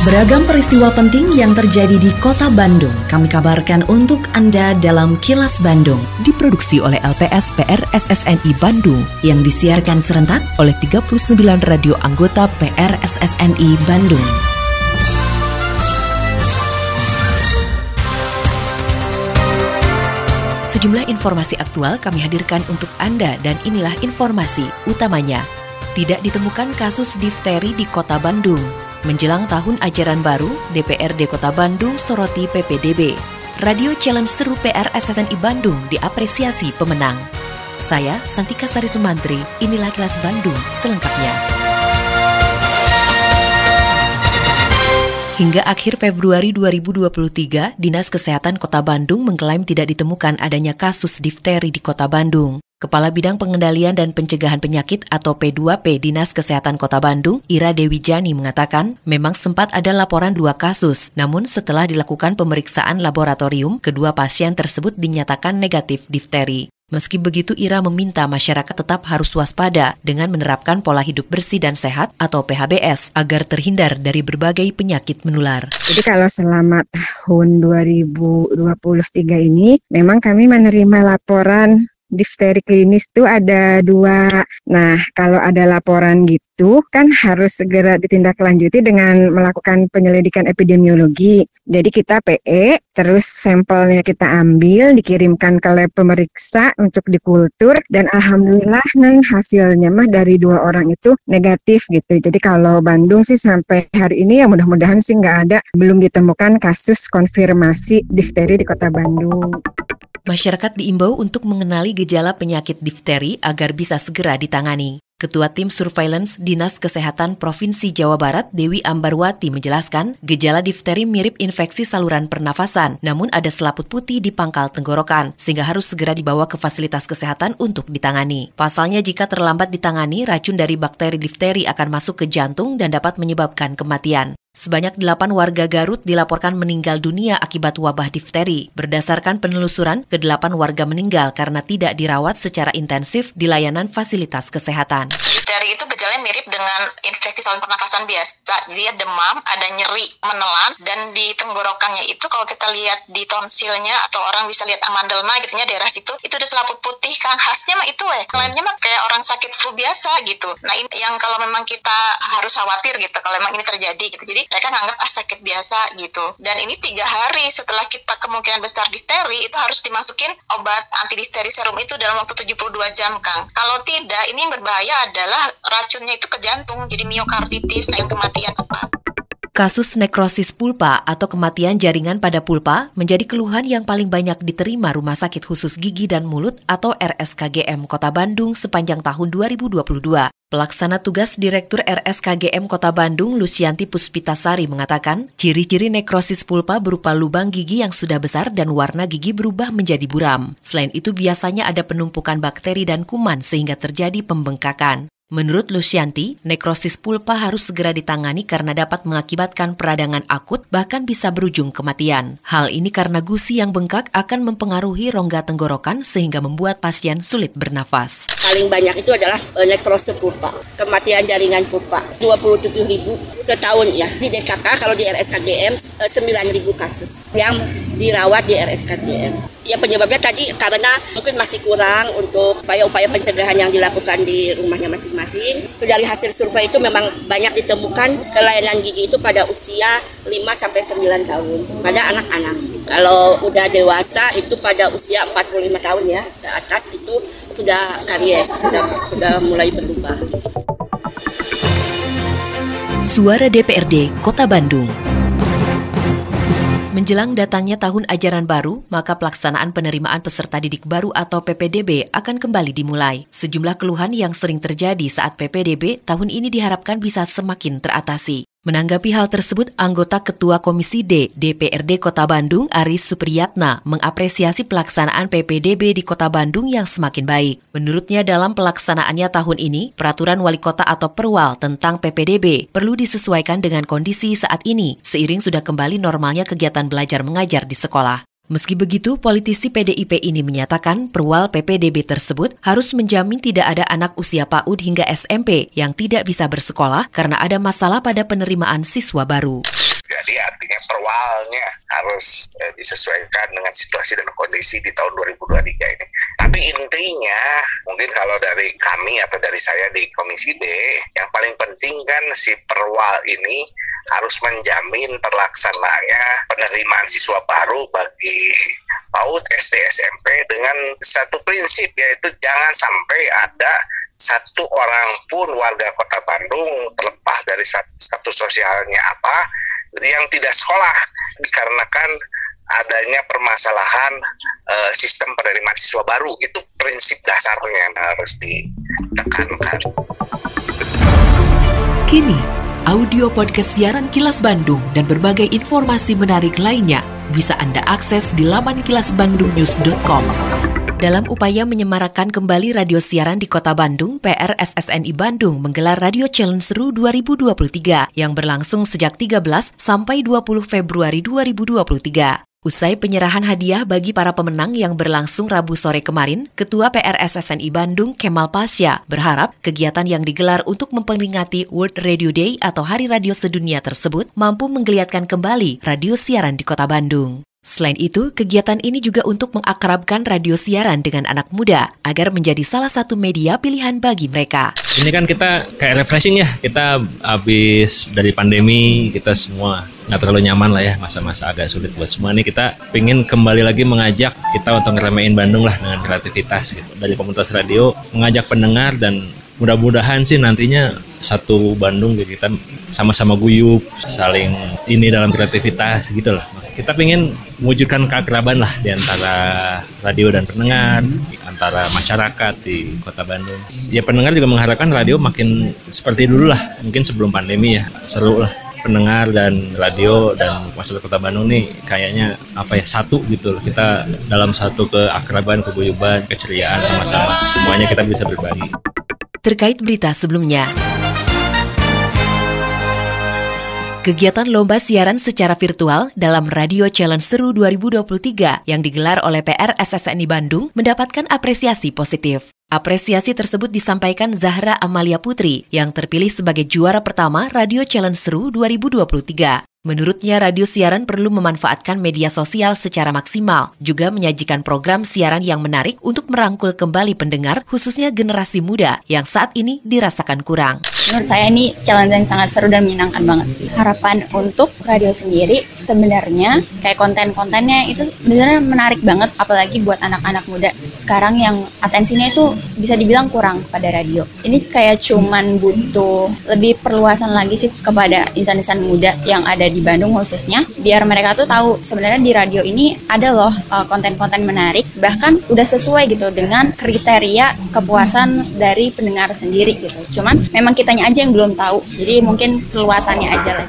Beragam peristiwa penting yang terjadi di kota Bandung kami kabarkan untuk Anda dalam Kilas Bandung. Diproduksi oleh LPS PR SSNI Bandung yang disiarkan serentak oleh 39 radio anggota PR SSNI Bandung. Sejumlah informasi aktual kami hadirkan untuk Anda dan inilah informasi utamanya. Tidak ditemukan kasus difteri di kota Bandung. Menjelang tahun ajaran baru, DPRD Kota Bandung soroti PPDB. Radio Challenge Seru PR SSNI Bandung diapresiasi pemenang. Saya, Santika Sari Sumantri, inilah kelas Bandung selengkapnya. Hingga akhir Februari 2023, Dinas Kesehatan Kota Bandung mengklaim tidak ditemukan adanya kasus difteri di Kota Bandung. Kepala Bidang Pengendalian dan Pencegahan Penyakit atau P2P Dinas Kesehatan Kota Bandung, Ira Dewi Jani mengatakan, memang sempat ada laporan dua kasus, namun setelah dilakukan pemeriksaan laboratorium, kedua pasien tersebut dinyatakan negatif difteri. Meski begitu, Ira meminta masyarakat tetap harus waspada dengan menerapkan pola hidup bersih dan sehat atau PHBS agar terhindar dari berbagai penyakit menular. Jadi kalau selama tahun 2023 ini, memang kami menerima laporan difteri klinis itu ada dua. Nah, kalau ada laporan gitu kan harus segera ditindaklanjuti dengan melakukan penyelidikan epidemiologi. Jadi kita PE, terus sampelnya kita ambil, dikirimkan ke lab pemeriksa untuk dikultur dan alhamdulillah neng hasilnya mah dari dua orang itu negatif gitu. Jadi kalau Bandung sih sampai hari ini ya mudah-mudahan sih nggak ada belum ditemukan kasus konfirmasi difteri di Kota Bandung. Masyarakat diimbau untuk mengenali gejala penyakit difteri agar bisa segera ditangani. Ketua Tim Surveillance Dinas Kesehatan Provinsi Jawa Barat, Dewi Ambarwati menjelaskan, gejala difteri mirip infeksi saluran pernafasan, namun ada selaput putih di pangkal tenggorokan, sehingga harus segera dibawa ke fasilitas kesehatan untuk ditangani. Pasalnya jika terlambat ditangani, racun dari bakteri difteri akan masuk ke jantung dan dapat menyebabkan kematian. Sebanyak delapan warga Garut dilaporkan meninggal dunia akibat wabah difteri. Berdasarkan penelusuran, kedelapan warga meninggal karena tidak dirawat secara intensif di layanan fasilitas kesehatan. Difteri itu gejalanya mirip dengan infeksi saluran pernafasan biasa. Dia demam, ada nyeri menelan, dan di tenggorokannya itu kalau kita lihat di tonsilnya atau orang bisa lihat amandelma gitu ya daerah situ, itu ada selaput putih kan khasnya mah itu eh. Lainnya mah kayak orang sakit flu biasa gitu. Nah ini yang kalau memang kita harus khawatir gitu kalau memang ini terjadi gitu. Jadi mereka nganggap ah sakit biasa gitu. Dan ini tiga hari setelah kita kemungkinan besar difteri itu harus dimasukin obat anti difteri serum itu dalam waktu 72 jam Kang. Kalau tidak ini yang berbahaya adalah racunnya itu ke jantung jadi miokarditis nah kematian cepat. Kasus nekrosis pulpa atau kematian jaringan pada pulpa menjadi keluhan yang paling banyak diterima Rumah Sakit Khusus Gigi dan Mulut atau RSKGM Kota Bandung sepanjang tahun 2022. Pelaksana tugas Direktur RSKGM Kota Bandung, Lucianti Puspitasari mengatakan, ciri-ciri nekrosis pulpa berupa lubang gigi yang sudah besar dan warna gigi berubah menjadi buram. Selain itu biasanya ada penumpukan bakteri dan kuman sehingga terjadi pembengkakan. Menurut Lucianti, nekrosis pulpa harus segera ditangani karena dapat mengakibatkan peradangan akut bahkan bisa berujung kematian. Hal ini karena gusi yang bengkak akan mempengaruhi rongga tenggorokan sehingga membuat pasien sulit bernafas. Paling banyak itu adalah eh, nekrosis pulpa, kematian jaringan pulpa, 27 ribu setahun ya. Di DKK kalau di RSKGM 9 eh, ribu kasus yang dirawat di RSKGM ya penyebabnya tadi karena mungkin masih kurang untuk upaya-upaya pencegahan yang dilakukan di rumahnya masing-masing. Dari hasil survei itu memang banyak ditemukan kelainan gigi itu pada usia 5 sampai 9 tahun pada anak-anak. Kalau udah dewasa itu pada usia 45 tahun ya ke atas itu sudah karies, sudah sudah mulai berubah. Suara DPRD Kota Bandung. Menjelang datangnya tahun ajaran baru, maka pelaksanaan penerimaan peserta didik baru atau PPDB akan kembali dimulai. Sejumlah keluhan yang sering terjadi saat PPDB tahun ini diharapkan bisa semakin teratasi. Menanggapi hal tersebut, anggota Ketua Komisi D DPRD Kota Bandung, Aris Supriyatna, mengapresiasi pelaksanaan PPDB di Kota Bandung yang semakin baik. Menurutnya dalam pelaksanaannya tahun ini, peraturan wali kota atau perwal tentang PPDB perlu disesuaikan dengan kondisi saat ini, seiring sudah kembali normalnya kegiatan belajar mengajar di sekolah. Meski begitu, politisi PDIP ini menyatakan perwal PPDB tersebut harus menjamin tidak ada anak usia PAUD hingga SMP yang tidak bisa bersekolah karena ada masalah pada penerimaan siswa baru. Jadi artinya perwalnya harus eh, disesuaikan dengan situasi dan kondisi di tahun 2023 ini. Tapi intinya mungkin kalau dari kami atau dari saya di Komisi D, yang paling penting kan si perwal ini harus menjamin terlaksananya penerimaan siswa baru bagi PAUD SD SMP dengan satu prinsip yaitu jangan sampai ada satu orang pun warga kota Bandung terlepas dari status sosialnya apa yang tidak sekolah dikarenakan adanya permasalahan uh, sistem penerimaan siswa baru itu prinsip dasarnya yang harus ditekankan. Kini, audio podcast siaran Kilas Bandung dan berbagai informasi menarik lainnya bisa Anda akses di laman kilasbandungnews.com. Dalam upaya menyemarakan kembali radio siaran di Kota Bandung, PRSSNI Bandung menggelar Radio Challenge Seru 2023 yang berlangsung sejak 13 sampai 20 Februari 2023. Usai penyerahan hadiah bagi para pemenang yang berlangsung Rabu sore kemarin, Ketua PRSSNI Bandung Kemal Pasya berharap kegiatan yang digelar untuk memperingati World Radio Day atau Hari Radio Sedunia tersebut mampu menggeliatkan kembali radio siaran di Kota Bandung. Selain itu, kegiatan ini juga untuk mengakrabkan radio siaran dengan anak muda agar menjadi salah satu media pilihan bagi mereka. Ini kan kita kayak refreshing ya, kita habis dari pandemi, kita semua nggak terlalu nyaman lah ya masa-masa agak sulit buat semua. Ini kita pengen kembali lagi mengajak kita untuk ngeramein Bandung lah dengan kreativitas gitu. Dari komunitas radio mengajak pendengar dan mudah-mudahan sih nantinya satu Bandung gitu kita sama-sama guyup saling ini dalam kreativitas gitu lah kita pengen mewujudkan keakraban lah di antara radio dan pendengar, di antara masyarakat di Kota Bandung. Ya pendengar juga mengharapkan radio makin seperti dulu lah, mungkin sebelum pandemi ya, seru lah pendengar dan radio dan masyarakat Kota Bandung nih kayaknya apa ya satu gitu loh kita dalam satu keakraban, keguyuban, keceriaan sama-sama semuanya kita bisa berbagi. Terkait berita sebelumnya, Kegiatan lomba siaran secara virtual dalam Radio Challenge Seru 2023 yang digelar oleh PR SSNI Bandung mendapatkan apresiasi positif. Apresiasi tersebut disampaikan Zahra Amalia Putri yang terpilih sebagai juara pertama Radio Challenge Seru 2023. Menurutnya, radio siaran perlu memanfaatkan media sosial secara maksimal, juga menyajikan program siaran yang menarik untuk merangkul kembali pendengar, khususnya generasi muda yang saat ini dirasakan kurang. Menurut saya ini challenge yang sangat seru dan menyenangkan banget sih. Harapan untuk radio sendiri sebenarnya kayak konten-kontennya itu sebenarnya menarik banget, apalagi buat anak-anak muda sekarang yang atensinya itu bisa dibilang kurang pada radio. Ini kayak cuman butuh lebih perluasan lagi sih kepada insan-insan muda yang ada di Bandung khususnya biar mereka tuh tahu sebenarnya di radio ini ada loh uh, konten-konten menarik bahkan udah sesuai gitu dengan kriteria kepuasan dari pendengar sendiri gitu. Cuman memang kitanya aja yang belum tahu jadi mungkin perluasannya aja lah.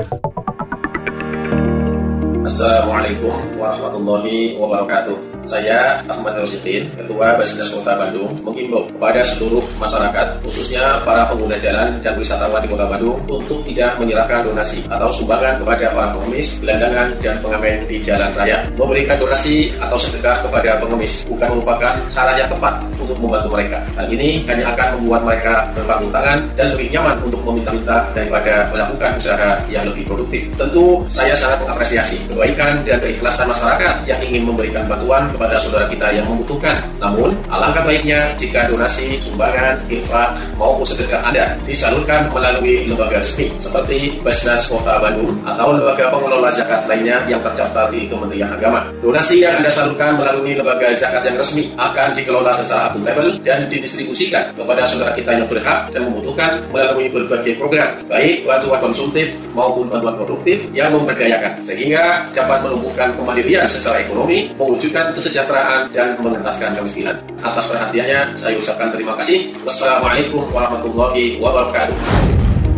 Assalamualaikum warahmatullahi wabarakatuh saya Ahmad Rosidin, Ketua Basnas Kota Bandung, menghimbau kepada seluruh masyarakat, khususnya para pengguna jalan dan wisatawan di Kota Bandung, untuk tidak menyerahkan donasi atau sumbangan kepada para pengemis, gelandangan, dan pengamen di jalan raya. Memberikan donasi atau sedekah kepada pengemis bukan merupakan cara yang tepat untuk membantu mereka. Hal ini hanya akan membuat mereka berpanggung tangan dan lebih nyaman untuk meminta-minta daripada melakukan usaha yang lebih produktif. Tentu saya sangat mengapresiasi kebaikan dan keikhlasan masyarakat yang ingin memberikan bantuan kepada saudara kita yang membutuhkan. Namun, alangkah baiknya jika donasi, sumbangan, infak, maupun sedekah Anda disalurkan melalui lembaga resmi seperti Basnas Kota Bandung atau lembaga pengelola zakat lainnya yang terdaftar di Kementerian Agama. Donasi yang Anda salurkan melalui lembaga zakat yang resmi akan dikelola secara akuntabel dan didistribusikan kepada saudara kita yang berhak dan membutuhkan melalui berbagai program, baik bantuan konsumtif maupun bantuan produktif yang memberdayakan, sehingga dapat menumbuhkan kemandirian secara ekonomi, mewujudkan kesejahteraan dan mengentaskan kemiskinan. Atas perhatiannya, saya ucapkan terima kasih. Wassalamualaikum warahmatullahi wabarakatuh.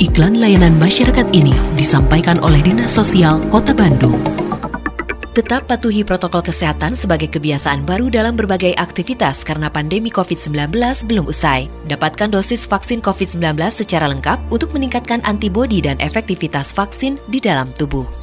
Iklan layanan masyarakat ini disampaikan oleh Dinas Sosial Kota Bandung. Tetap patuhi protokol kesehatan sebagai kebiasaan baru dalam berbagai aktivitas karena pandemi COVID-19 belum usai. Dapatkan dosis vaksin COVID-19 secara lengkap untuk meningkatkan antibodi dan efektivitas vaksin di dalam tubuh.